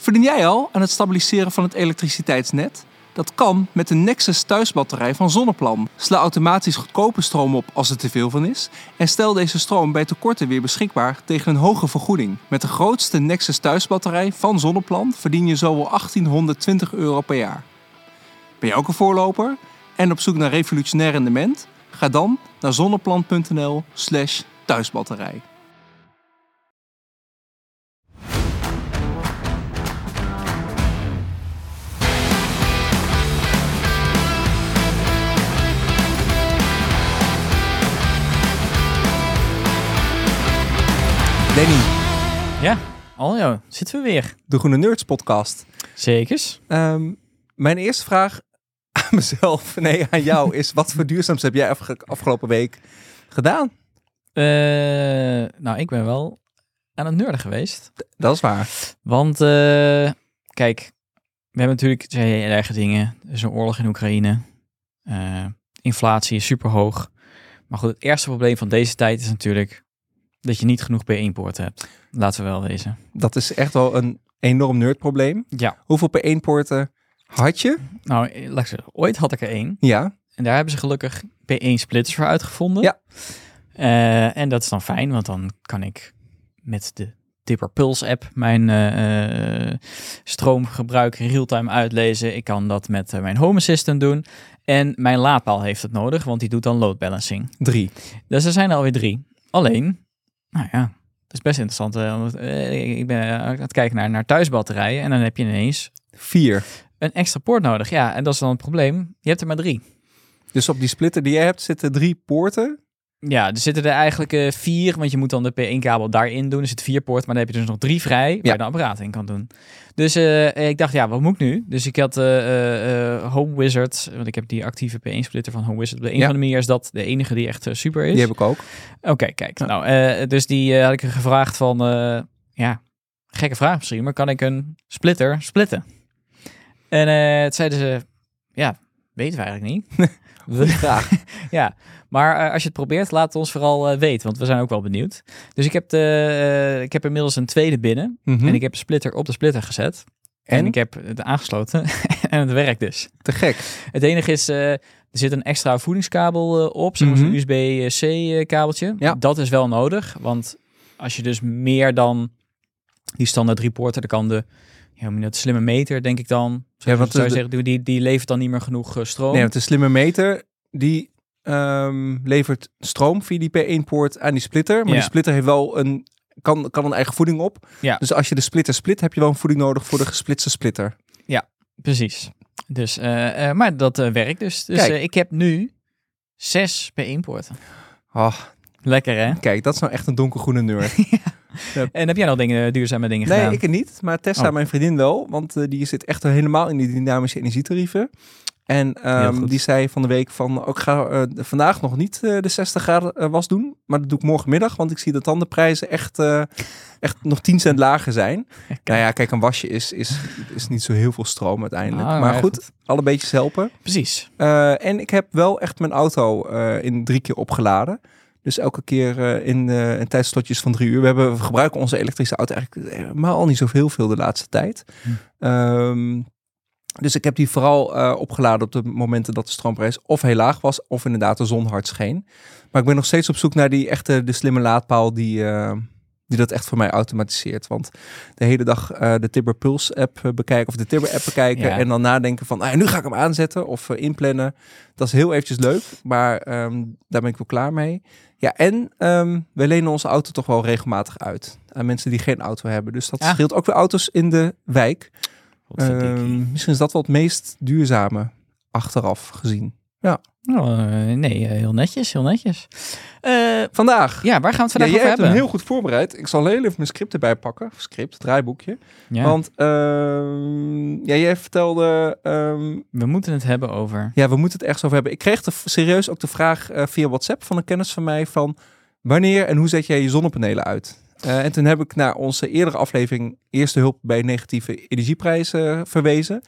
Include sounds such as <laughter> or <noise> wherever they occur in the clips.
Verdien jij al aan het stabiliseren van het elektriciteitsnet? Dat kan met de Nexus thuisbatterij van Zonneplan. Sla automatisch goedkope stroom op als er te veel van is. En stel deze stroom bij tekorten weer beschikbaar tegen een hoge vergoeding. Met de grootste Nexus thuisbatterij van Zonneplan verdien je zo wel 1820 euro per jaar. Ben je ook een voorloper en op zoek naar revolutionair rendement? Ga dan naar zonneplan.nl Danny, Ja, al ja, zitten we weer. de Groene Nerds podcast. Zekers. Ehm, mijn eerste vraag aan <laughs> mezelf, nee aan jou, is wat voor duurzaams heb jij afge- afgelopen week gedaan? Eh, nou, ik ben wel aan het nerden geweest. Dat is waar. Want, eh, kijk, we hebben natuurlijk twee erge dingen. Er is een oorlog in Oekraïne. Eh, inflatie is super hoog. Maar goed, het eerste probleem van deze tijd is natuurlijk dat je niet genoeg B1-poorten hebt. Laten we wel wezen. Dat is echt wel een enorm nerdprobleem. Ja. Hoeveel P1-poorten had je? Nou, eh, laat ik zeggen, ooit had ik er één. Ja. En daar hebben ze gelukkig P1-splitters voor uitgevonden. Ja. Eh, en dat is dan fijn, want dan kan ik met de Dipper Pulse app mijn eh, stroomgebruik real-time uitlezen. Ik kan dat met mijn Home Assistant doen. En mijn laadpaal heeft het nodig, want die doet dan load balancing. Drie. Dus er zijn er alweer drie. Alleen, nou ja, dat is best interessant. eh, want, eh, ik ben aan het kijken naar, naar thuisbatterijen en dan heb je ineens Vier. een extra poort nodig. Ja, en dat is dan het probleem. Je hebt er maar drie. Dus op die splitter die jij hebt zitten drie poorten. Ja, er zitten er eigenlijk eh, vier, want je moet dan de P1-kabel daarin doen. Er zit vier poort, maar dan heb je dus nog drie vrij waar Ja. je de apparaat in kan doen. Dus eh, ik dacht, ja, wat moet ik nu? Dus ik had eh, eh, eh, Home Wizard, want ik heb die actieve P1-splitter van Home Wizard. De een Ja. van de manieren is dat de enige die echt eh, super is. Die heb ik ook. Oké, kijk. Ja. Nou, eh, dus die eh, had ik gevraagd van, eh, ja, gekke vraag misschien, maar kan ik een splitter splitten? En eh toen zeiden ze, ja, weten we eigenlijk niet. <laughs> Vraag. <laughs> ja, maar eh, als je het probeert, laat het ons vooral eh, weten, want we zijn ook wel benieuwd. Dus ik heb, de, eh, ik heb inmiddels een tweede binnen Mhm. en ik heb een splitter op de splitter gezet. En, En? ik heb het aangesloten <laughs> en het werkt dus. Te gek. Het enige is, er zit een extra voedingskabel op, Mhm. zo'n USB-C kabeltje. Ja. Dat is wel nodig, want als je dus meer dan die standaard drie poorten, dan kan de, ja, dat, slimme meter, denk ik dan, zou, want zou je de- zeggen, die- die, levert dan niet meer genoeg stroom. Nee, want de slimme meter die ehm, levert stroom via die P1-poort aan die splitter. Maar Ja. die splitter heeft wel een, kan, kan een eigen voeding op. Ja. Dus als je de splitter split, heb je wel een voeding nodig voor de <laughs> gesplitste splitter. Precies. Dus, eh, eh, maar dat eh, werkt dus. Dus ik heb nu zes P1-poorten. Oh, Lekker hè? kijk, dat is nou echt een donkergroene nerd. <laughs> En heb jij nog dingen, duurzame dingen Nee, gedaan? ik het niet. Maar Tessa, Oh. mijn vriendin wel. Want die zit echt helemaal in die dynamische energietarieven. En ehm, die zei van de week van... ook ga eh, vandaag nog niet eh, de 60 graden eh, was doen. Maar dat doe ik morgenmiddag. Want ik zie dat dan de prijzen echt, echt nog 10 cent lager zijn. Nou ja, kijk, een wasje is, is, is niet zo heel veel stroom uiteindelijk. Ah, maar maar goed, goed. alle beetjes helpen. Precies. En ik heb wel echt mijn auto in drie keer opgeladen. Dus elke keer in, in tijdslotjes van drie uur. We, hebben, we gebruiken onze elektrische auto eigenlijk helemaal niet zoveel veel de laatste tijd. Hm. Ehm, dus ik heb die vooral eh, opgeladen op de momenten dat de stroomprijs of heel laag was, of inderdaad de zon hard scheen. Maar ik ben nog steeds op zoek naar die echte, de slimme laadpaal die, eh, die dat echt voor mij automatiseert. Want de hele dag eh, de Tibber Pulse app bekijken of de Tibber app bekijken Ja. en dan nadenken van, ah, nu ga ik hem aanzetten of inplannen. Dat is heel eventjes leuk, maar ehm, daar ben ik wel klaar mee. Ja, en ehm, we lenen onze auto toch wel regelmatig uit aan mensen die geen auto hebben. Dus dat Ja. scheelt ook weer auto's in de wijk. Ehm, misschien is dat wel het meest duurzame achteraf gezien. Oh, eh, nee, eh, heel netjes, heel netjes. Eh, Vandaag. ja, waar gaan we het Ja, vandaag jij over hebt hem hebben? heel goed voorbereid. Ik zal heel even mijn script erbij pakken. Script, draaiboekje. Ja, Want ehm, ja, jij vertelde... ehm, we moeten het hebben over... ja, we moeten het ergens over hebben. Ik kreeg de, serieus ook de vraag via WhatsApp van een kennis van mij van... Wanneer en hoe zet jij je zonnepanelen uit? Eh, en toen heb ik naar onze eerdere aflevering Eerste Hulp bij Negatieve Energieprijzen verwezen.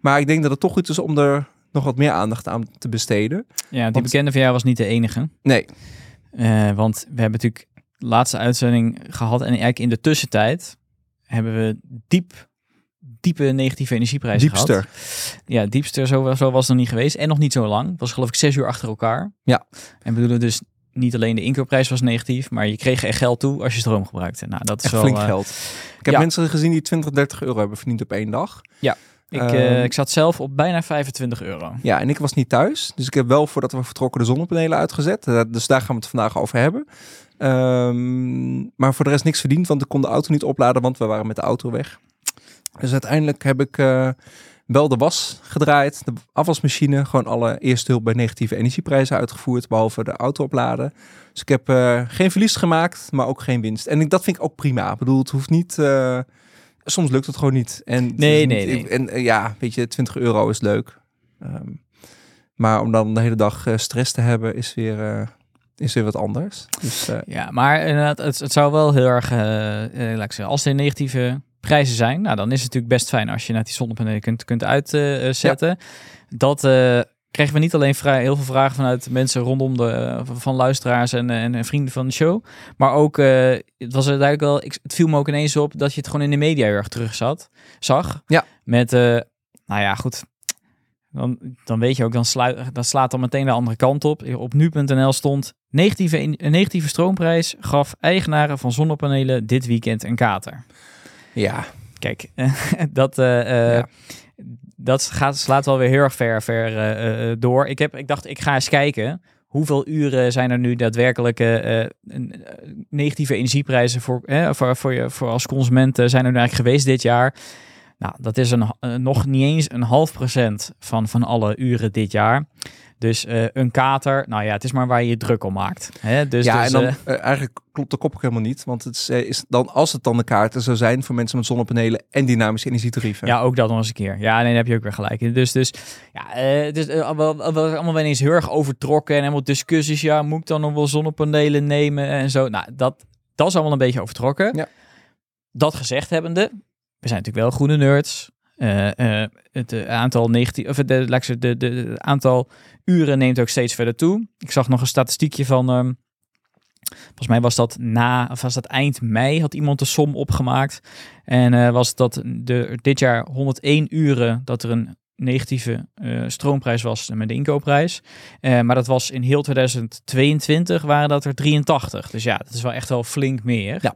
Maar ik denk dat het toch goed is om er nog wat meer aandacht aan te besteden. Ja, die Want- bekende van jou was niet de enige. Nee, Eh, want we hebben natuurlijk de laatste uitzending gehad. En eigenlijk in de tussentijd hebben we diep diepe negatieve energieprijzen Diepster. gehad. Ja, diepste zo, zo was het nog niet geweest. En nog niet zo lang. Het was geloof ik zes uur achter elkaar. Ja. En bedoelen dus niet alleen de inkoopprijs was negatief, maar je kreeg er geld toe als je stroom gebruikte. Nou, dat is Echt wel... flink eh, geld. Ik heb ja. mensen gezien die 20, 30 euro hebben verdiend op één dag. ik, eh, Ehm, ik zat zelf op bijna 25 euro. Ja, en ik was niet thuis. Dus ik heb wel voordat we vertrokken de zonnepanelen uitgezet. Eh, Dus daar gaan we het vandaag over hebben. Ehm, maar voor de rest niks verdiend, want ik kon de auto niet opladen, want we waren met de auto weg. Dus uiteindelijk heb ik wel de was gedraaid, de afwasmachine, gewoon alle eerste hulp bij negatieve energieprijzen uitgevoerd, behalve de auto opladen. Dus ik heb eh, geen verlies gemaakt, maar ook geen winst. En ik, dat vind ik ook prima. Ik bedoel, het hoeft niet... eh, soms lukt het gewoon niet. En Nee, nee, niet- nee. En eh, ja, weet je, 20 euro is leuk. Ehm, maar om dan de hele dag stress te hebben, is weer, is weer wat anders. Dus Ja, maar inderdaad, het, het zou wel heel erg, eh, eh, laat ik zeggen, als er negatieve prijzen zijn, nou, dan is het natuurlijk best fijn als je naar die zonnepanelen kunt, kunt uitzetten. Dat eh, krijgen we niet alleen vrij, heel veel vragen vanuit mensen rondom de, eh, van luisteraars en, en, en vrienden van de show, maar ook, eh, het was er duidelijk wel, ik, het viel me ook ineens op dat je het gewoon in de media heel erg terug zat, zag. Ja. Met, eh, nou ja, goed. Dan, dan weet je ook, dan, sluit, dan slaat dan meteen de andere kant op. Op nu.nl stond negatieve, een negatieve stroomprijs gaf eigenaren van zonnepanelen dit weekend een kater. Ja, Kijk, <laughs> dat, eh, eh, Ja. dat gaat, slaat wel weer heel erg ver, ver eh, door. Ik, heb, ik dacht, ik ga eens kijken. Hoeveel uren zijn er nu daadwerkelijk negatieve energieprijzen voor, voor, voor, je, voor als consument zijn er nu eigenlijk geweest dit jaar? Nou, dat is een, nog niet eens een half procent van, van alle uren dit jaar. Dus eh, een kater, nou ja, het is maar waar je je druk om maakt. Hè? Dus, ja dus, en dan eh, eh, eigenlijk klopt de kop ook helemaal niet. Want het is, is dan, als het dan de kaarten zou zijn voor mensen met zonnepanelen en dynamische energietarieven. Ja, ook dat nog eens een keer. Ja, nee, daar heb je ook weer gelijk in. Dus, dus ja, het is wel allemaal wel eens heel erg overtrokken en helemaal discussies. Ja, moet ik dan nog wel zonnepanelen nemen en zo. Nou, dat, dat is allemaal een beetje overtrokken. Ja. Dat gezegd hebbende, we zijn natuurlijk wel groene nerds. Eh, eh, het eh, aantal negatief, of de, de, de, aantal uren neemt ook steeds verder toe. Ik zag nog een statistiekje van, ehm, volgens mij was dat na, was dat eind mei, had iemand de som opgemaakt. En was dat de, dit jaar 101 uren dat er een negatieve eh, stroomprijs was met de inkoopprijs. Eh, maar dat was in heel 2022 waren dat er 83. Dus ja, dat is wel echt wel flink meer. Ja.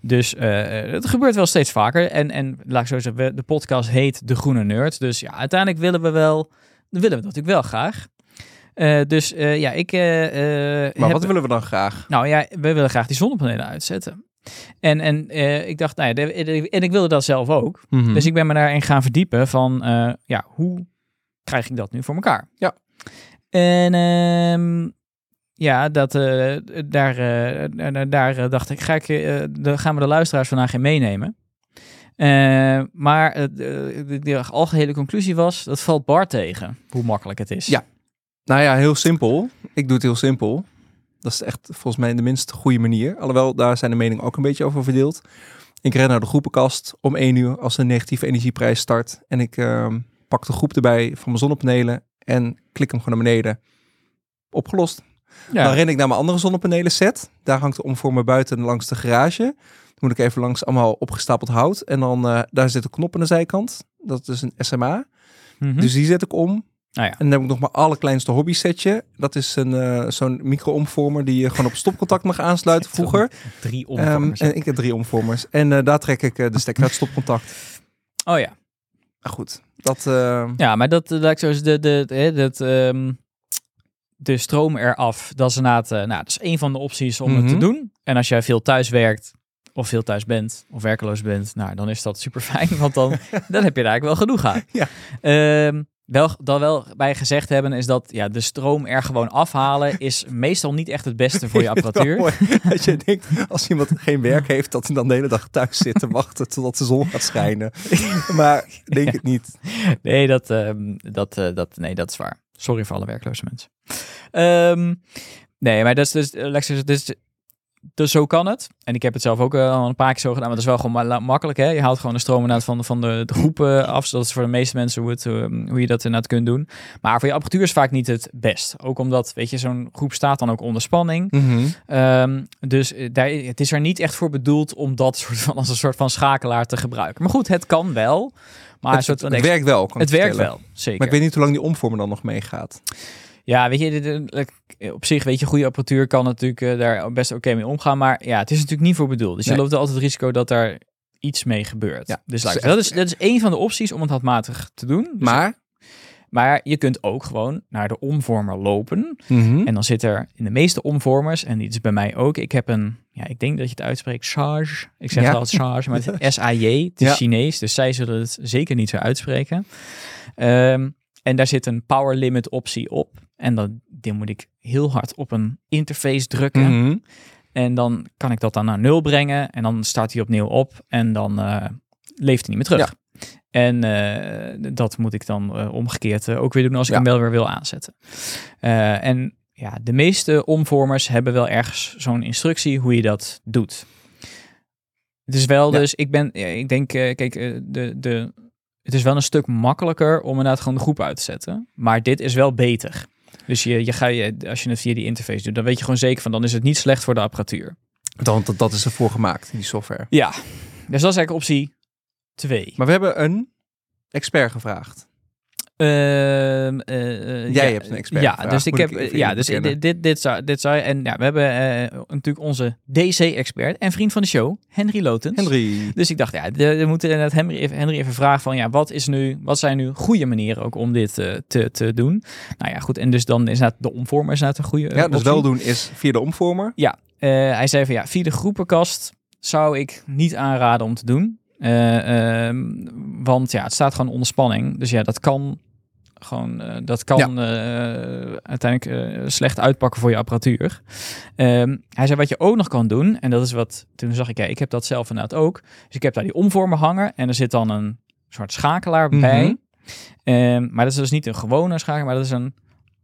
Dus eh, het gebeurt wel steeds vaker. En, en laat ik zo zeggen, de podcast heet De Groene Nerd. Dus ja, uiteindelijk willen we wel, willen we dat natuurlijk wel graag. Dus ja, ik maar heb- wat willen we dan graag? nou ja, we willen graag die zonnepanelen uitzetten. En, en eh, ik dacht, nou ja, de- de- en ik wilde dat zelf ook. Mhm. Dus ik ben me daarin gaan verdiepen van, eh, ja, hoe krijg ik dat nu voor elkaar? Ja. En ehm, ja, dat, eh, daar, daar, dacht ik, ga ik, daar gaan we de luisteraars vandaag in meenemen. Maar de, de, de algehele conclusie was, dat valt Bart tegen, hoe makkelijk het is. Ja. Nou ja, heel simpel. Ik doe het heel simpel. Dat is echt volgens mij de minst goede manier. Alhoewel, daar zijn de meningen ook een beetje over verdeeld. Ik ren naar de groepenkast om 1 uur als de negatieve energieprijs start. En ik ehm, pak de groep erbij van mijn zonnepanelen en klik hem gewoon naar beneden. Opgelost. Ja. Dan ren ik naar mijn andere zonnepanelen set. Daar hangt de omvormer buiten langs de garage. Dan moet ik even langs allemaal opgestapeld hout. En dan eh, daar zit een knop aan de zijkant. Dat is een SMA. Mhm. Dus die zet ik om. Nou ja. En dan heb ik nog mijn allerkleinste hobby setje. Dat is een, eh, zo'n micro-omvormer die je gewoon op stopcontact mag aansluiten vroeger. Drie Ehm, omvormers. en ik heb drie omvormers. En eh, daar trek ik eh, de stekker uit stopcontact. oh ja. Maar goed, dat... Ja, maar dat, ik zo de, de, de, dat, ehm, de stroom eraf, dat is inderdaad, nou, dat is een van de opties om het te Mhm. doen. En als jij veel thuis werkt, of veel thuis bent, of werkeloos bent, nou, dan is dat super fijn, want dan, <laughs> dan heb je daar eigenlijk wel genoeg aan. Ja. Ehm, wel, dan wel bij gezegd hebben is dat ja, de stroom er gewoon afhalen is meestal niet echt het beste voor je <laughs> apparatuur. mooi Dat je denkt, als iemand geen werk heeft, dat hij dan de hele dag thuis zit te wachten totdat de zon gaat schijnen. <laughs> Maar denk het niet. Nee, dat, ehm, dat, eh, dat, nee, dat is waar. Sorry voor alle werkloze mensen. Ehm, nee, maar dat is dus, eh, zeggen, dus dus zo kan het. En ik heb het zelf ook eh, al een paar keer zo gedaan. Maar dat is wel gewoon ma- makkelijk. Hè? Je haalt gewoon de stroom inderdaad van, van de, de groep eh, af. Dat is voor de meeste mensen hoe, het, eh, hoe je dat inderdaad kunt doen. Maar voor je apparatuur is vaak niet het best. Ook omdat, weet je, zo'n groep staat dan ook onder spanning. Mhm. Ehm, dus eh, daar, het is er niet echt voor bedoeld om dat soort van, als een soort van schakelaar te gebruiken. Maar goed, het kan wel. Maar het, soort het, van het werkt wel, kan het werkt wel, zeker. Maar ik weet niet hoe lang die omvormer dan nog meegaat. Ja, weet je, op zich, weet je, goede apparatuur kan natuurlijk eh, daar best oké mee omgaan. Maar ja, het is natuurlijk niet voor bedoeld. Dus Nee. je loopt altijd het risico dat daar iets mee gebeurt. Ja, dus dat is laat ik- dat, is, dat is één van de opties om het handmatig te doen. Dus- Maar, maar je kunt ook gewoon naar de omvormer lopen. Mhm. En dan zit er in de meeste omvormers, en die is bij mij ook, ik heb een, ja, ik denk dat je het uitspreekt, charge. Ik zeg Ja. wel charge, maar het is <laughs> S-A-J, het is Ja. Chinees, dus zij zullen het zeker niet zo uitspreken. Ehm, en daar zit een power limit optie op. En dan die moet ik heel hard op een interface drukken. Mhm. En dan kan ik dat dan naar nul brengen. En dan start hij opnieuw op. En dan eh, leeft hij niet meer terug. En eh, dat moet ik dan eh, omgekeerd ook weer doen als ik Ja. hem wel weer wil aanzetten. En ja, de meeste omvormers hebben wel ergens zo'n instructie hoe je dat doet. Het is wel Ja. dus, ik ben, ik denk, kijk, de, de, het is wel een stuk makkelijker om inderdaad gewoon de groep uit te zetten. Maar dit is wel beter. Dus je, je ga je, als je het via die interface doet, dan weet je gewoon zeker van, dan is het niet slecht voor de apparatuur. Want dat, dat is ervoor gemaakt, die software. Ja, dus dat is eigenlijk optie 2. Maar we hebben een expert gevraagd. Ehm, eh, eh, Jij ja, hebt een expert Ja, dus ik heb, ik ja, dus dit, dit, dit, zou, dit zou, en ja, we hebben eh, natuurlijk onze DC-expert en vriend van de show, Henry Lotens. Henry. Dus ik dacht, ja, we moeten inderdaad Henry even, Henry even vragen van, ja, wat is nu, wat zijn nu goede manieren ook om dit te, te doen? Nou ja, goed, en dus dan is dat de omvormer is inderdaad een goede. Ja, dus optie. wel doen is via de omvormer. Ja, hij zei van ja, via de groepenkast zou ik niet aanraden om te doen. Eh, ehm, want ja, het staat gewoon onder spanning. Dus ja, dat kan gewoon, eh, dat kan eh, uiteindelijk eh, slecht uitpakken voor je apparatuur. Ehm, hij zei wat je ook nog kan doen, en dat is wat, toen zag ik, ja, ik heb dat zelf inderdaad ook. Dus ik heb daar die omvormer hangen en er zit dan een soort schakelaar Mhm. bij. Ehm, maar dat is dus niet een gewone schakelaar, maar dat is een,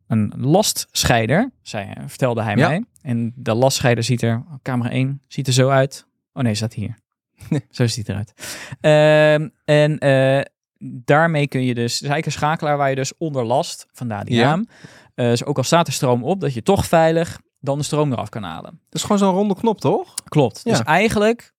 een lastscheider, zei, vertelde hij Ja. mij. En de lastscheider ziet er, camera 1, ziet er zo uit. Oh nee, staat hier. <laughs> zo ziet het eruit. Ehm, en daarmee kun je dus, het is eigenlijk een schakelaar waar je dus onder last, vandaar die Ja. naam, dus ook al staat er stroom op, dat je toch veilig dan de stroom eraf kan halen. Dat is gewoon zo'n ronde knop, toch? Klopt. Dus eigenlijk,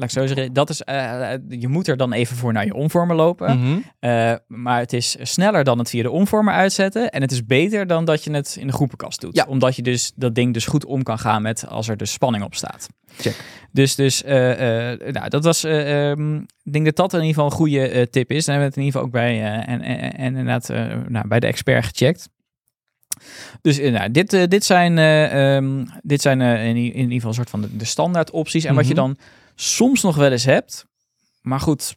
laat ik zo zeggen, dat is, eh, je moet er dan even voor naar je omvormer lopen. Mhm. Eh, maar het is sneller dan het via de omvormer uitzetten. En het is beter dan dat je het in de groepenkast doet. Ja. Omdat je dus dat ding dus goed om kan gaan met als er dus spanning op staat. Check. Dus, dus eh, nou, dat was, eh, ehm, ik denk dat dat in ieder geval een goede tip is. Dan hebben we het in ieder geval ook bij, en, en, en inderdaad, nou, bij de expert gecheckt. Dus nou, dit, dit zijn, eh, ehm, dit zijn in, in ieder geval een soort van de, de standaard opties. En wat je Mhm. dan soms nog wel eens hebt, maar goed,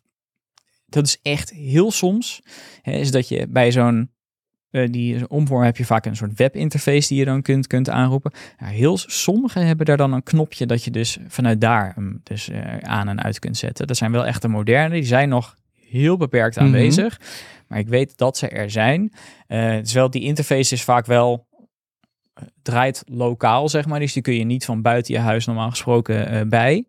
dat is echt heel soms, hè, is dat je bij zo'n eh, die omvormer heb je vaak een soort webinterface die je dan kunt, kunt aanroepen. Ja, heel sommigen hebben daar dan een knopje dat je dus vanuit daar hem dus eh, aan en uit kunt zetten. Dat zijn wel echt de moderne, die zijn nog heel beperkt Mhm. aanwezig. Maar ik weet dat ze er zijn. Eh, het is wel, die interface is vaak wel eh, draait lokaal, zeg maar. Dus die kun je niet van buiten je huis normaal gesproken eh, bij.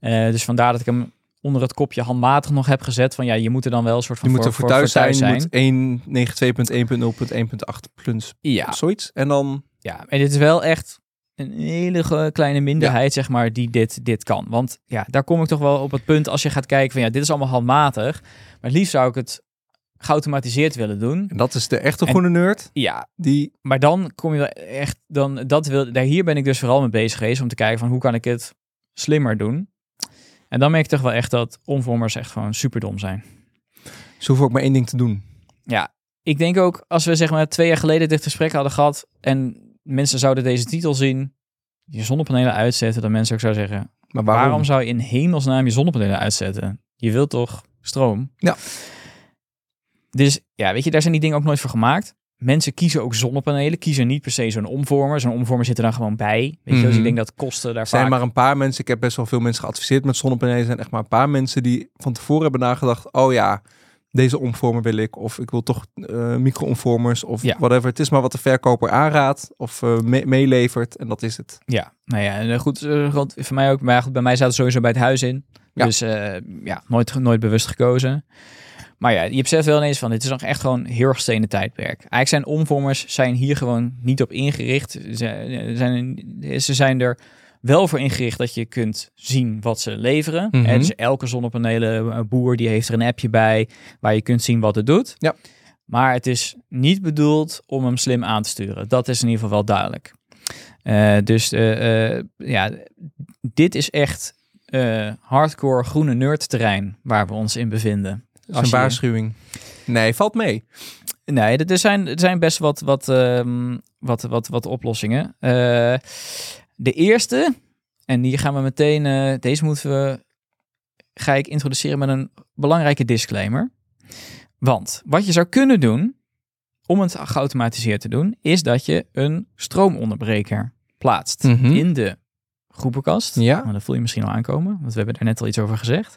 Eh, dus vandaar dat ik hem onder het kopje handmatig nog heb gezet. Van ja, je moet er dan wel een soort Je van moet er voor thuis zijn. Je moet 192.1.0.1.8 plus Ja, zoiets. En dan... ja, en dit is wel echt een hele kleine minderheid, zeg maar, die dit, dit kan. Want ja, daar kom ik toch wel op het punt als je gaat kijken van ja, dit is allemaal handmatig. Maar het liefst zou ik het geautomatiseerd willen doen. En dat is de echte En- groene nerd. Ja, Die... maar dan kom je echt, dan, dat wil, daar, hier ben ik dus vooral mee bezig geweest om te kijken van hoe kan ik het slimmer doen. En dan merk ik toch wel echt dat omvormers echt gewoon super dom zijn. Ze hoeven ook maar één ding te doen. Ja, ik denk ook als we zeg maar twee jaar geleden dit gesprek hadden gehad en mensen zouden deze titel zien, je zonnepanelen uitzetten, dan mensen ook zouden zeggen, Maar waarom, waarom? zou je in hemelsnaam je zonnepanelen uitzetten? Je wilt toch stroom? Ja. Dus ja, weet je, daar zijn die dingen ook nooit voor gemaakt. Mensen kiezen ook zonnepanelen, kiezen niet per se zo'n omvormer. Zo'n omvormer zit er dan gewoon bij. Weet je, dus Mhm. ik denk dat kosten daar Er zijn vaak... maar een paar mensen, ik heb best wel veel mensen geadviseerd met zonnepanelen. Er zijn echt maar een paar mensen die van tevoren hebben nagedacht, oh ja, deze omvormer wil ik. Of ik wil toch eh micro-omvormers of Ja. whatever. Het is maar wat de verkoper aanraadt of me- meelevert. En dat is het. Ja, nou ja, en, eh, goed, goed, voor mij ook. Maar goed, bij mij het sowieso bij het huis in. Ja. Dus ja, nooit, nooit bewust gekozen. Maar ja, je beseft wel ineens van, dit is nog echt gewoon heel erg stenen tijdperk. Eigenlijk zijn omvormers zijn hier gewoon niet op ingericht. Ze zijn, ze zijn er wel voor ingericht dat je kunt zien wat ze leveren. Mhm. Hè, dus elke zonnepanelenboer die heeft er een appje bij waar je kunt zien wat het doet. Ja. Maar het is niet bedoeld om hem slim aan te sturen. Dat is in ieder geval wel duidelijk. Eh, dus eh, eh, ja, dit is echt eh, hardcore groene nerd terrein waar we ons in bevinden. Dat is Als een je- waarschuwing. Nee, valt mee. Nee, er- er zijn, er zijn best wat, wat, ehm, wat, wat, wat oplossingen. De eerste, en hier gaan we meteen, eh, deze moeten we, ga ik introduceren met een belangrijke disclaimer. Want wat je zou kunnen doen, om het geautomatiseerd te doen, is dat je een stroomonderbreker plaatst Mhm. in de groepenkast. Ja. Nou, dat voel je misschien al aankomen, want we hebben er net al iets over gezegd.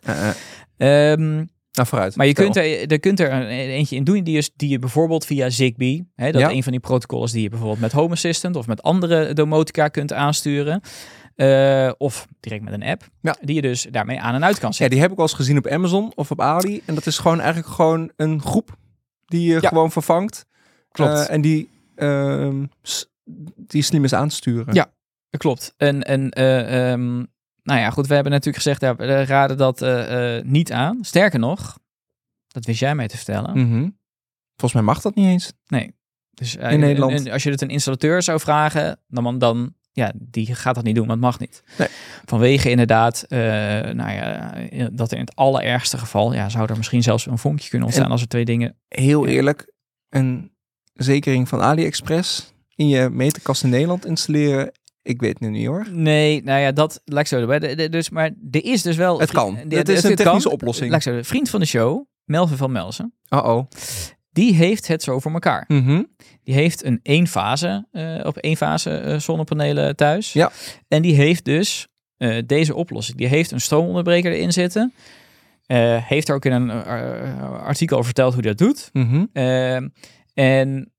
Ehm nou, vooruit. maar je kunt er, er kunt er een- eentje in doen die, is, die je bijvoorbeeld via Zigbee, hè, dat Ja. een van die protocollen die je bijvoorbeeld met Home Assistant of met andere domotica kunt aansturen. Eh, of direct met een app, Ja. die je dus daarmee aan en uit kan Ja, zetten. die heb ik al eens gezien op Amazon of op Ali. En dat is gewoon eigenlijk gewoon een groep die je Ja. gewoon vervangt. Klopt. Eh, en die, ehm, die slim is aan te sturen. Ja. Klopt. En, en eh, ehm, nou ja, goed, we hebben natuurlijk gezegd, ja, we raden dat eh, eh, niet aan. Sterker nog, dat wist jij mij te vertellen. Mhm. Volgens mij mag dat niet eens. Nee. Dus eh, In Nederland. en- en als je het een installateur zou vragen, dan, dan ja, die gaat dat niet doen, want het mag niet. Nee. Vanwege inderdaad, nou ja, dat er in het allerergste geval, ja, zou er misschien zelfs een vonkje kunnen ontstaan En- als er twee dingen. Heel eerlijk, een zekering van AliExpress in je meterkast in Nederland installeren. Ik weet het nu niet hoor. Nee, nou ja, dat laat ik zo Dus, maar er is dus wel. Het kan. Het is een kan. technische oplossing. Laat ik zo. Vriend van de show, Melvin van Melsen, Uh-oh. die heeft het zo voor elkaar. Mhm. Die heeft een eenfase, eh op eenfase eh, zonnepanelen thuis. Ja. En die heeft dus eh, deze oplossing. Die heeft een stroomonderbreker erin zitten. Heeft er ook in een artikel over verteld hoe hij dat doet. Mhm. Ehm, en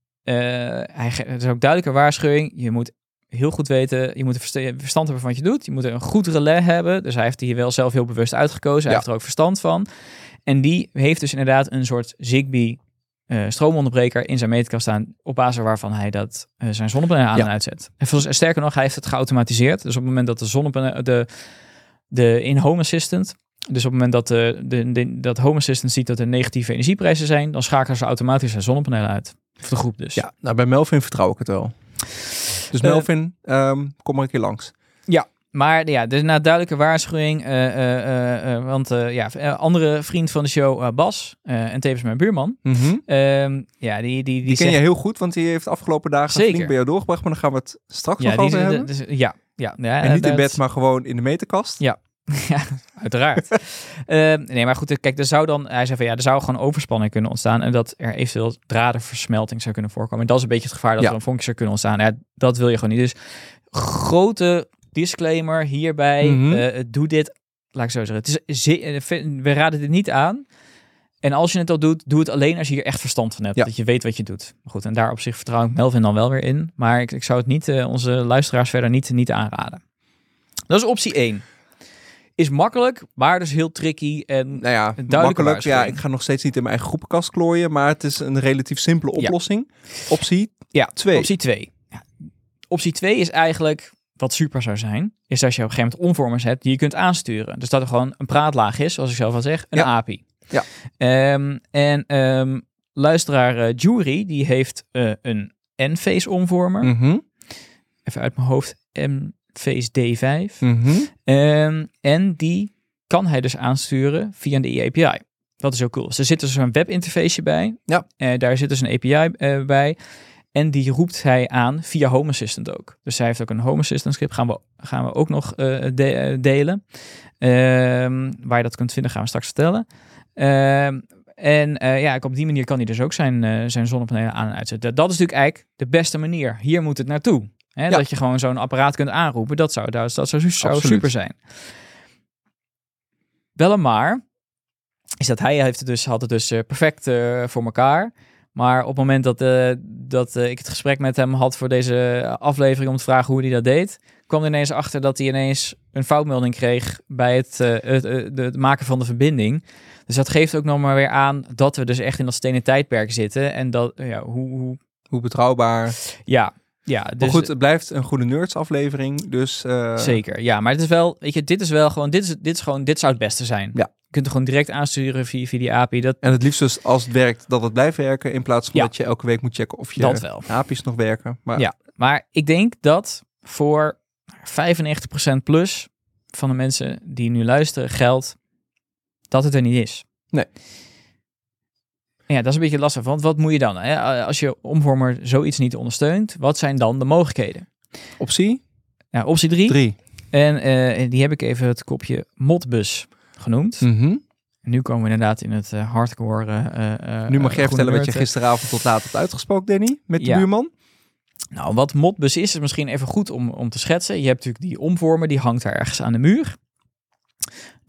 hij, het is ook duidelijke waarschuwing. Je moet heel goed weten, je moet verstand hebben van wat je doet. Je moet een goed relais hebben. Dus hij heeft hier wel zelf heel bewust uitgekozen. Hij Ja. heeft er ook verstand van. En die heeft dus inderdaad een soort Zigbee eh, stroomonderbreker in zijn meterkast staan. Op basis waarvan hij dat, eh, zijn zonnepanelen aan Ja. en uitzet. En volgens- sterker nog, hij heeft het geautomatiseerd. Dus op het moment dat de zonnepanelen, de, de in-home assistant dus op het moment dat, de, de, de- dat Home Assistant ziet dat er negatieve energieprijzen zijn, dan schakelen ze automatisch zijn zonnepanelen uit. Of de groep dus. Ja, nou bij Melvin vertrouw ik het wel. Dus Eh, Melvin, ehm, kom maar een keer langs. Maar ja, dus na duidelijke waarschuwing, eh, eh, eh, eh, want eh, ja, eh, andere vriend van de show, eh, Bas, eh, en tevens mijn buurman, ehm, ja, die, die, die, Die ken je heel goed, want die heeft de afgelopen dagen Zeker. flink bij jou doorgebracht. Maar daar gaan we het straks ja, nog over hebben. dus- ja, ja, ja, en niet in bed, maar gewoon in de meterkast. Ja. <laughs> Ja, uiteraard. <laughs> Ehm, nee, maar goed, kijk, er zou dan, hij zei van ja, er zou gewoon overspanning kunnen ontstaan en dat er eventueel dradenversmelting zou kunnen voorkomen. En dat is een beetje het gevaar dat Ja. er een vonkje zou kunnen ontstaan. Ja, dat wil je gewoon niet. Dus grote disclaimer hierbij, Mhm. eh, doe dit, laat ik zo zeggen, het is, eh, we raden dit niet aan. En als je het al doet, doe het alleen als je hier echt verstand van hebt. Ja. Dat je weet wat je doet. Goed, en daar op zich vertrouw ik Melvin dan wel weer in. Maar ik, ik zou het niet, eh, onze luisteraars verder niet, niet aanraden. Dat is optie 1. Is makkelijk, maar dus heel tricky. En Nou ja, makkelijk. Ja, ik ga nog steeds niet in mijn eigen groepenkast klooien, maar het is een relatief simpele Ja. oplossing. Optie ja, twee. optie 2. Ja. Optie 2 is eigenlijk, wat super zou zijn, is als je op een gegeven moment omvormers hebt die je kunt aansturen. Dus dat er gewoon een praatlaag is, zoals ik zelf al zeg, een. API. Ja. Ehm, en ehm, luisteraar eh, Jury, die heeft eh, een N-face omvormer. Mhm. Even uit mijn hoofd, M-face D5. Mhm. Ehm, en die kan hij dus aansturen via de API. Dat is heel cool. Dus er zit dus een webinterface bij. Ja. Eh, daar zit dus een API eh, bij. En die roept hij aan via Home Assistant ook. Dus hij heeft ook een Home Assistant script. Gaan we, gaan we ook nog eh, de- delen. Ehm, waar je dat kunt vinden, gaan we straks vertellen. Ehm, en ja, op die manier kan hij dus ook zijn, zijn zonnepanelen aan en uitzetten. Dat is natuurlijk eigenlijk de beste manier. Hier moet het naartoe. Hè? Ja. Dat je gewoon zo'n apparaat kunt aanroepen. Dat zou, dat, dat zou, super zijn. Wel een maar. is dat hij heeft het dus, had het dus eh, perfect eh, voor elkaar. Maar op het moment dat, eh, dat ik het gesprek met hem had voor deze aflevering om te vragen hoe hij dat deed, kwam er ineens achter dat hij ineens een foutmelding kreeg bij het, het, maken van de verbinding. Dus dat geeft ook nog maar weer aan dat we dus echt in dat stenen tijdperk zitten. En dat, ja, hoe, hoe Hoe betrouwbaar. ja, ja. maar Dus, goed, het blijft een goede nerds aflevering. Dus eh, Zeker, ja. Maar het is wel, weet je, dit is wel gewoon, dit is, dit is gewoon, dit zou het beste zijn. Ja. Je kunt er gewoon direct aansturen via, via die API. Dat, En het liefst dus als het werkt, dat het blijft werken. In plaats van Ja. dat je elke week moet checken of je dat wel. API's nog werken. Maar Ja. Maar ik denk dat voor 95% plus van de mensen die nu luisteren geldt dat het er niet is. Nee. Ja, dat is een beetje lastig. Want wat moet je dan? Hè? Als je omvormer zoiets niet ondersteunt, wat zijn dan de mogelijkheden? optie Nou, optie 3. 3. En eh, die heb ik even het kopje Modbus genoemd. Mhm. Nu komen we inderdaad in het eh, hardcore. eh, eh, Nu mag eh, jij vertellen wat je eh. gisteravond tot laat hebt uitgesproken, Danny. Met de Ja. buurman. Nou, wat Modbus is, is misschien even goed om, om te schetsen. Je hebt natuurlijk die omvormer, die hangt daar ergens aan de muur.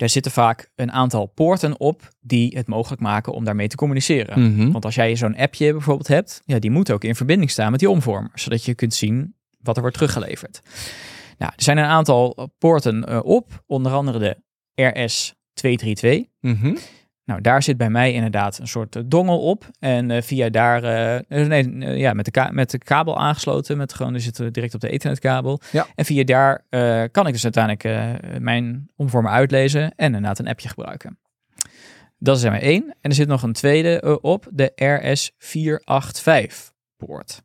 Daar zitten vaak een aantal poorten op die het mogelijk maken om daarmee te communiceren. Mhm. Want als jij zo'n appje bijvoorbeeld hebt, ja, die moet ook in verbinding staan met die omvormer, zodat je kunt zien wat er wordt teruggeleverd. Nou, er zijn een aantal poorten eh, op, onder andere de RS232. Mhm. Nou, daar zit bij mij inderdaad een soort eh, dongel op. En eh, via daar, eh, nee, ja, met de, met de kabel aangesloten. Met gewoon, er zit direct op de ethernetkabel. Ja. En via daar kan ik dus uiteindelijk mijn omvormer uitlezen en inderdaad een appje gebruiken. Dat is er maar één. En er zit nog een tweede op, de RS485 poort.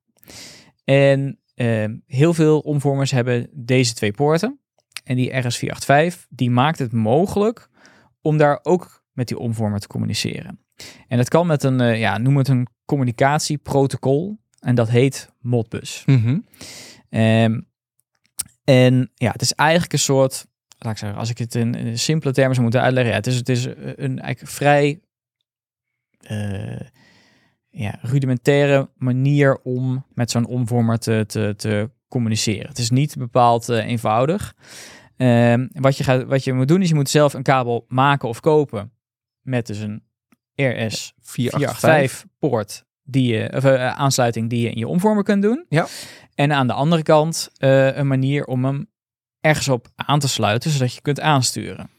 En eh, heel veel omvormers hebben deze twee poorten. En die RS485, die maakt het mogelijk om daar ook met die omvormer te communiceren. En dat kan met een, eh, ja, noem het een communicatieprotocol. En dat heet Modbus. Mhm. Ehm, en ja, het is eigenlijk een soort, laat ik zeggen, als ik het in, in simpele termen zou moeten uitleggen, ja, het is, het is een eigenlijk vrij eh, ja, rudimentaire manier om met zo'n omvormer te, te, te communiceren. Het is niet bepaald eh, eenvoudig. Ehm, wat, je gaat, wat je moet doen is je moet zelf een kabel maken of kopen met dus een RS 485. 485 poort die je, of, eh, aansluiting die je in je omvormer kunt doen. Ja. En aan de andere kant eh, een manier om hem ergens op aan te sluiten, zodat je kunt aansturen.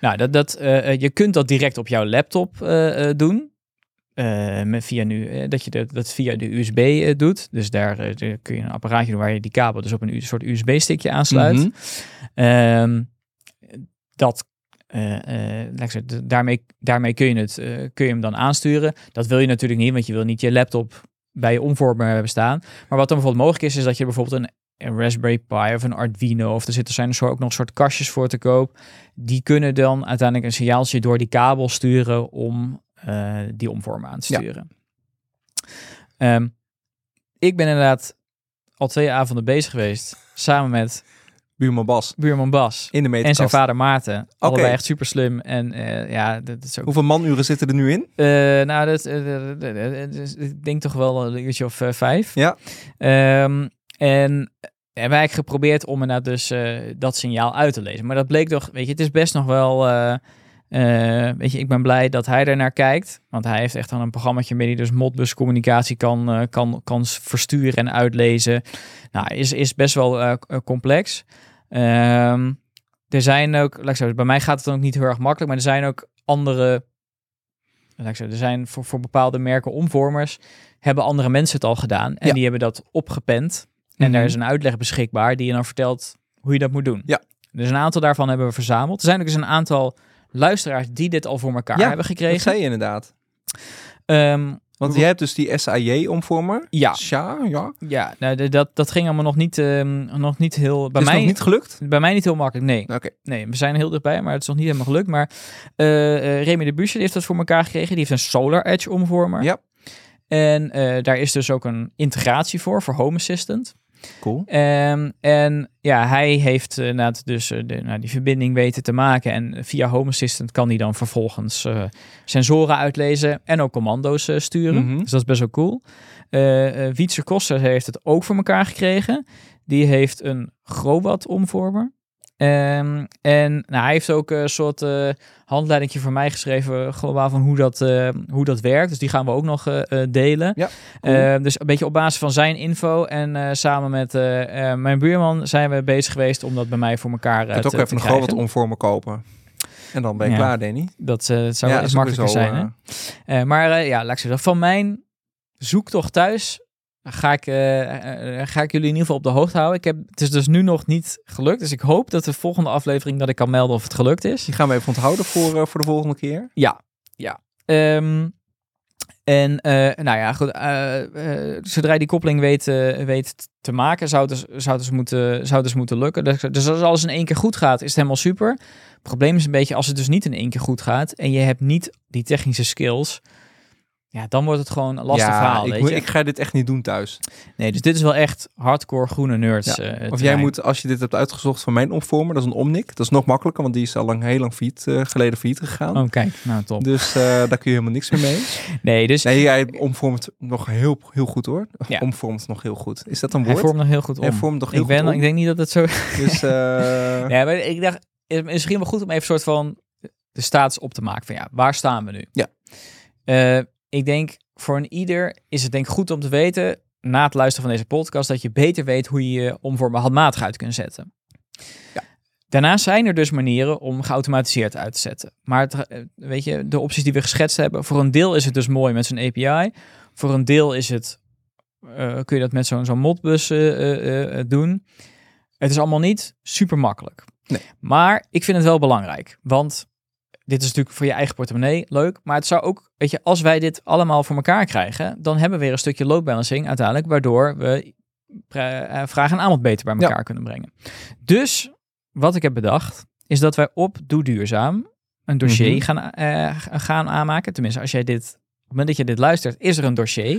Nou, dat, dat, eh, je kunt dat direct op jouw laptop doen. Met via nu, dat je dat, dat via de USB doet. Dus daar, daar kun je een apparaatje doen waar je die kabel dus op een soort USB-stickje aansluit. Mhm. Ehm, dat, d- daarmee, daarmee kun, je het, eh, kun je hem dan aansturen. Dat wil je natuurlijk niet, want je wil niet je laptop bij je omvormer hebben staan. Maar wat dan bijvoorbeeld mogelijk is, is dat je bijvoorbeeld een, een Raspberry Pi of een Arduino, of er zitten zijn er ook nog soort kastjes voor te koop. Die kunnen dan uiteindelijk een signaaltje door die kabel sturen om die omvormer aan te Ja. sturen. Ehm, ik ben inderdaad al twee avonden bezig geweest, samen met Buurman Bas. buurman Bas In de en meterkast. zijn vader Maarten. Allebei echt super slim. En eh, ja, dat is ook. Hoeveel manuren zitten er nu in? Eh, nou, dat, eh, dat- dat- ik denk toch wel een uurtje of vijf. Ja. Ehm, en hebben wij geprobeerd om inderdaad dus dat signaal uit te lezen. Maar dat bleek toch, weet je, het is best nog wel. weet je, ik ben blij dat hij er naar kijkt. Want hij heeft echt dan een programmaatje mee die dus Modbus communicatie kan, kan, kan versturen en uitlezen. Nou, is, is best wel complex. Ehm, er zijn ook, laat ik zeggen, bij mij gaat het dan ook niet heel erg makkelijk, maar er zijn ook andere, laat ik zeggen, er zijn voor, voor bepaalde merken omvormers, hebben andere mensen het al gedaan en Ja. die hebben dat opgepend. En Mhm. daar is een uitleg beschikbaar die je dan vertelt hoe je dat moet doen. Ja. Dus een aantal daarvan hebben we verzameld. Er zijn ook eens een aantal luisteraars die dit al voor elkaar Ja, hebben gekregen. je inderdaad. Ehm, Want jij hebt dus die SAJ-omvormer. ja, Sja, ja. ja nou, dat, dat ging allemaal nog niet, ehm, nog niet heel... Bij is mij, nog niet gelukt? bij mij niet heel makkelijk, nee. Oké. Nee, we zijn heel dichtbij, maar het is nog niet helemaal gelukt. Maar eh, Remy de die heeft dat voor elkaar gekregen. Die heeft een Solar Edge omvormer. Ja. En eh, daar is dus ook een integratie voor, voor Home Assistant. Cool. Ehm, en ja, hij heeft eh, inderdaad dus eh, de, nou, die verbinding weten te maken. En via Home Assistant kan hij dan vervolgens eh, sensoren uitlezen en ook commando's sturen. Mhm. Dus dat is best wel cool. Eh, Wietse Koster heeft het ook voor elkaar gekregen. Die heeft een Grobat omvormer. Ehm, en nou, hij heeft ook een soort uh, handleiding voor mij geschreven, globaal van hoe dat, uh, hoe dat werkt. Dus die gaan we ook nog uh, delen. Ja, cool. dus een beetje op basis van zijn info. En samen met mijn buurman zijn we bezig geweest om dat bij mij voor elkaar te krijgen. ook even nog wat omvormen kopen. En dan ben je ja, klaar, Danny. Dat, dat zou wel eens makkelijker zijn. Hè? maar ja, laat ik zeggen, van mijn zoektocht thuis ga ik, uh, ga ik jullie in ieder geval op de hoogte houden. Ik heb, het is dus nu nog niet gelukt. Dus ik hoop dat de volgende aflevering dat ik kan melden of het gelukt is. Die gaan we even onthouden voor, uh, voor de volgende keer. Ja, ja. Um, en nou ja, goed. zodra je die koppeling weet, weet te maken, zou het, dus, zou, het dus moeten, zou dus moeten lukken. Dus, dus als alles in één keer goed gaat, is het helemaal super. Het probleem is een beetje als het dus niet in één keer goed gaat en je hebt niet die technische skills ja, dan wordt het gewoon een lastig ja, verhaal. Ik, weet je? ik ga dit echt niet doen thuis. Nee, dus dit is wel echt hardcore groene nerds. Ja. Uh, of jij moet, als je dit hebt uitgezocht van mijn omvormer, dat is een Omnic. Dat is nog makkelijker, want die is al lang, heel lang failliet, uh, geleden failliet gegaan. Oh, kijk, nou top. Dus uh, daar kun je helemaal niks meer mee. <laughs> nee, dus... Nee, jij omvormt nog heel, heel goed hoor. Ja. Omvormt nog heel goed. Is dat een woord? Hij vormt nog heel goed om. Hij vormt nog heel ik ben, goed om. Ik denk niet dat het zo... Dus, <laughs> nee, maar ik dacht, is misschien wel goed om even een soort van de status op te maken. Van ja, waar staan we nu? Ja. Ik denk voor een ieder is het denk ik goed om te weten, na het luisteren van deze podcast, dat je beter weet hoe je je omvormen handmatig uit kunt zetten. Ja. Daarnaast zijn er dus manieren om geautomatiseerd uit te zetten. Maar het, weet je, de opties die we geschetst hebben, voor een deel is het dus mooi met zo'n API. Voor een deel is het, uh, kun je dat met zo'n zo'n modbus uh, uh, doen. Het is allemaal niet super makkelijk. Nee. Maar ik vind het wel belangrijk, want dit is natuurlijk voor je eigen portemonnee leuk. Maar het zou ook, weet je, als wij dit allemaal voor elkaar krijgen, dan hebben we weer een stukje load balancing uiteindelijk, waardoor we uh, vraag en aanbod beter bij elkaar ja. kunnen brengen. Dus wat ik heb bedacht, is dat wij op Doe Duurzaam een dossier Mhm. mm -hmm. gaan, uh, gaan aanmaken. Tenminste, als jij dit, op het moment dat je dit luistert, is er een dossier.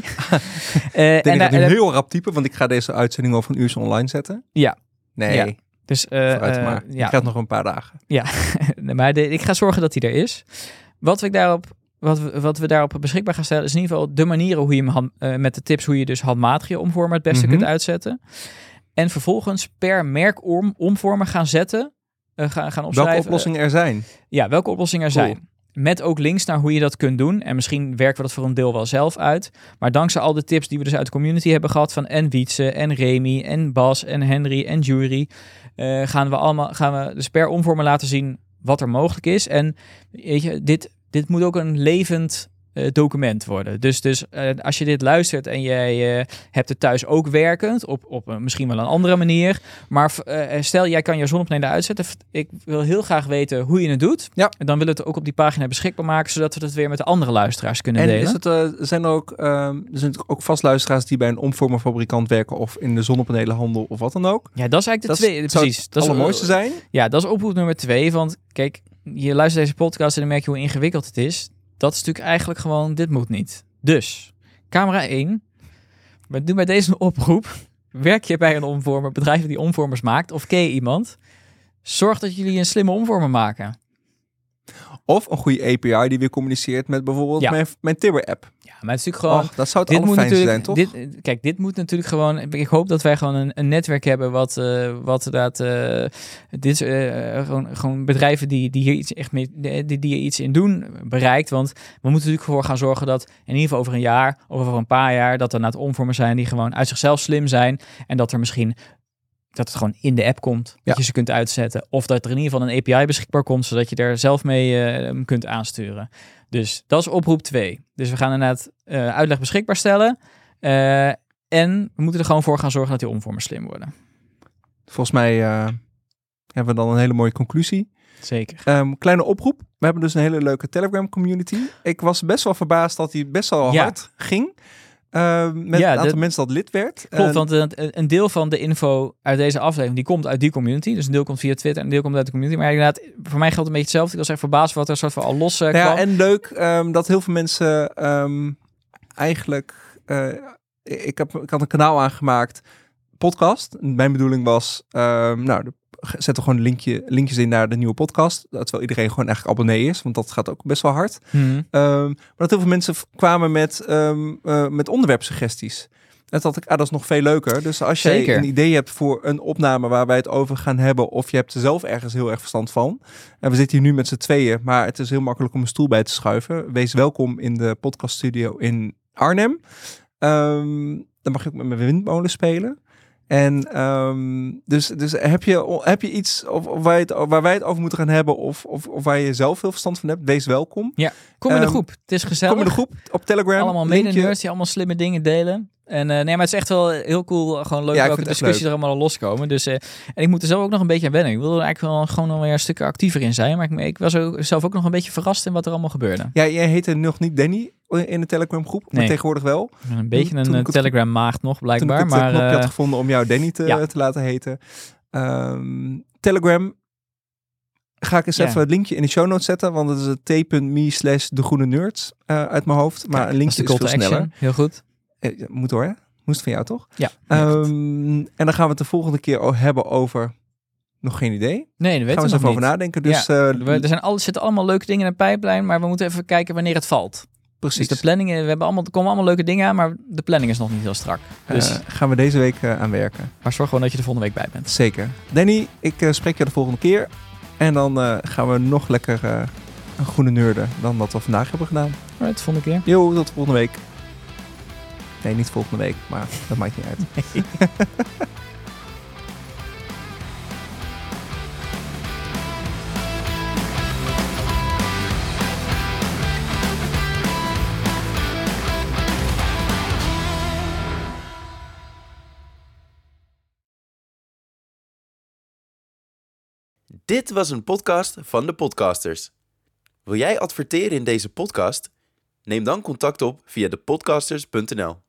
uh, <laughs> ik denk dat nu heel rap typen, want ik ga deze uitzending over een uur online zetten. Ja. Nee. Ja. Dus uh, maar. ja. Ik krijg nog een paar dagen. Ja, <laughs> maar de, ik ga zorgen dat hij er is. Wat, ik daarop, wat, we, wat we daarop beschikbaar gaan stellen, is in ieder geval de manieren hoe je hem hand, uh, met de tips hoe je dus handmatig je omvormer het beste Mhm. kunt uitzetten. En vervolgens per merk om, omvormer gaan zetten, uh, gaan, gaan opschrijven. Welke oplossingen er zijn. Ja, welke oplossingen er Cool. zijn. Met ook links naar hoe je dat kunt doen. En misschien werken we dat voor een deel wel zelf uit. Maar dankzij al de tips die we dus uit de community hebben gehad van en Wietse en Remy en Bas en Henry en Jury, uh, gaan we allemaal gaan we dus per omvormer laten zien wat er mogelijk is. En weet je, dit, dit moet ook een levend document worden. Dus, dus uh, als je dit luistert en jij uh, hebt het thuis ook werkend, op, op misschien wel een andere manier. Maar eh, stel, jij kan je zonnepanelen uitzetten. Ik wil heel graag weten hoe je het doet. Ja. En dan willen we het ook op die pagina beschikbaar maken, zodat we het weer met de andere luisteraars kunnen En delen. is het, zijn er ook, er zijn ook vast luisteraars die bij een omvormerfabrikant werken of in de zonnepanelenhandel of wat dan ook? Ja, dat is eigenlijk de dat tweede. Precies. Het dat is het mooiste zijn. Ja, dat is oproep nummer twee. Want kijk, je luistert deze podcast en dan merk je hoe ingewikkeld het is. Dat is natuurlijk eigenlijk gewoon, dit moet niet. Dus, camera 1. We doen bij deze een oproep. Werk je bij een omvormer, bedrijf die omvormers maakt, of ken je iemand? Zorg dat jullie een slimme omvormer maken. Of een goede API die weer communiceert met bijvoorbeeld ja. mijn, mijn Tibber-app. Ja, maar het is natuurlijk gewoon... Och, dat zou het allerfijnste zijn, toch? Dit, kijk, dit moet natuurlijk gewoon... Ik hoop dat wij gewoon een, een netwerk hebben wat, uh, wat inderdaad... Uh, dit, uh, gewoon, gewoon bedrijven die, die hier iets echt mee, die, die er iets in doen, bereikt. Want we moeten natuurlijk voor gaan zorgen dat in ieder geval over een jaar of over een paar jaar... dat er na het omvormen zijn die gewoon uit zichzelf slim zijn. En dat er misschien dat het gewoon in de app komt, dat je ze kunt uitzetten. Of dat er in ieder geval een API beschikbaar komt, zodat je er zelf mee uh, kunt aansturen. Dus dat is oproep 2. Dus we gaan inderdaad uh, uitleg beschikbaar stellen. Uh, en we moeten er gewoon voor gaan zorgen dat die omvormers slim worden. Volgens mij hebben we dan een hele mooie conclusie. Zeker. Um, kleine oproep. We hebben dus een hele leuke Telegram community. Ik was best wel verbaasd dat die best wel ja. hard ging. Uh, met ja, een aantal de, mensen dat lid werd. Klopt, want een, een, deel van de info uit deze aflevering, die komt uit die community. Dus een deel komt via Twitter en een deel komt uit de community. Maar inderdaad, voor mij geldt een beetje hetzelfde. Ik was echt verbaasd wat er soort van al los uh, ja, kwam. En leuk um, dat heel veel mensen um, eigenlijk... eh, ik, heb, ik had een kanaal aangemaakt, podcast. Mijn bedoeling was, um, nou, de, zet er gewoon een linkje, linkjes in naar de nieuwe podcast. Terwijl iedereen gewoon eigenlijk abonnee is, want dat gaat ook best wel hard. Hmm. Um, maar dat heel veel mensen kwamen met, um, uh, met onderwerpsuggesties. En dat ik, ah, dat is nog veel leuker. Dus als jij Zeker. een idee hebt voor een opname waar wij het over gaan hebben, of je hebt er zelf ergens heel erg verstand van. En we zitten hier nu met z'n tweeën, maar het is heel makkelijk om een stoel bij te schuiven. Wees welkom in de podcaststudio in Arnhem. Ehm, dan mag je ook met mijn windmolen spelen. En ehm, dus, dus heb, je, heb je iets of, of waar, het, waar wij het over moeten gaan hebben, of, of, of waar je zelf veel verstand van hebt, wees welkom. Kom in de Ehm, groep. Het is gezellig. Kom in de groep op Telegram. Allemaal mede-nerds die allemaal slimme dingen delen. En eh, nee, maar het is echt wel heel cool. Gewoon leuk Ja, welke discussies er allemaal loskomen. Dus, eh, en ik moet er zelf ook nog een beetje aan wennen. Ik wil er eigenlijk wel gewoon alweer een stuk actiever in zijn. Maar ik, ik was ook, zelf ook nog een beetje verrast in wat er allemaal gebeurde. Ja, jij heette nog niet Danny in de Telegram groep, maar tegenwoordig wel. Een beetje een eh, Telegram maagd nog, Toen ik blijkbaar. het Maar knopje eh, had gevonden om jou Danny te, ja. te laten heten. Ehm, Telegram ga ik eens Ja. even het linkje in de show notes zetten, want het is het t.me slash de groene nerds eh, uit mijn hoofd. Maar kijk, een is linkje is veel to sneller. Heel goed. Eh, moet hoor, hè? Moest van jou toch? Ja. Ehm, en dan gaan we het de volgende keer hebben over nog geen idee. nee, dat Gaan weten we we eens nog even over nadenken. Dus Ja, eh, We- er, zijn al, zitten allemaal leuke dingen in de pijplijn, maar we moeten even kijken wanneer het valt. precies. Dus de planning, we hebben allemaal, er komen allemaal leuke dingen aan, maar de planning is nog niet heel strak. Dus, Eh, gaan we deze week eh, aan werken. maar zorg gewoon dat je er volgende week bij bent. Zeker. Danny, ik spreek je de volgende keer. En dan gaan we nog lekker een groene neurden dan wat we vandaag hebben gedaan. Alright, volgende keer. Jo, tot volgende week. Nee, niet volgende week, maar dat maakt niet uit. <laughs> Dit was een podcast van de podcasters. Wil jij adverteren in deze podcast? Neem dan contact op via depodcasters.nl.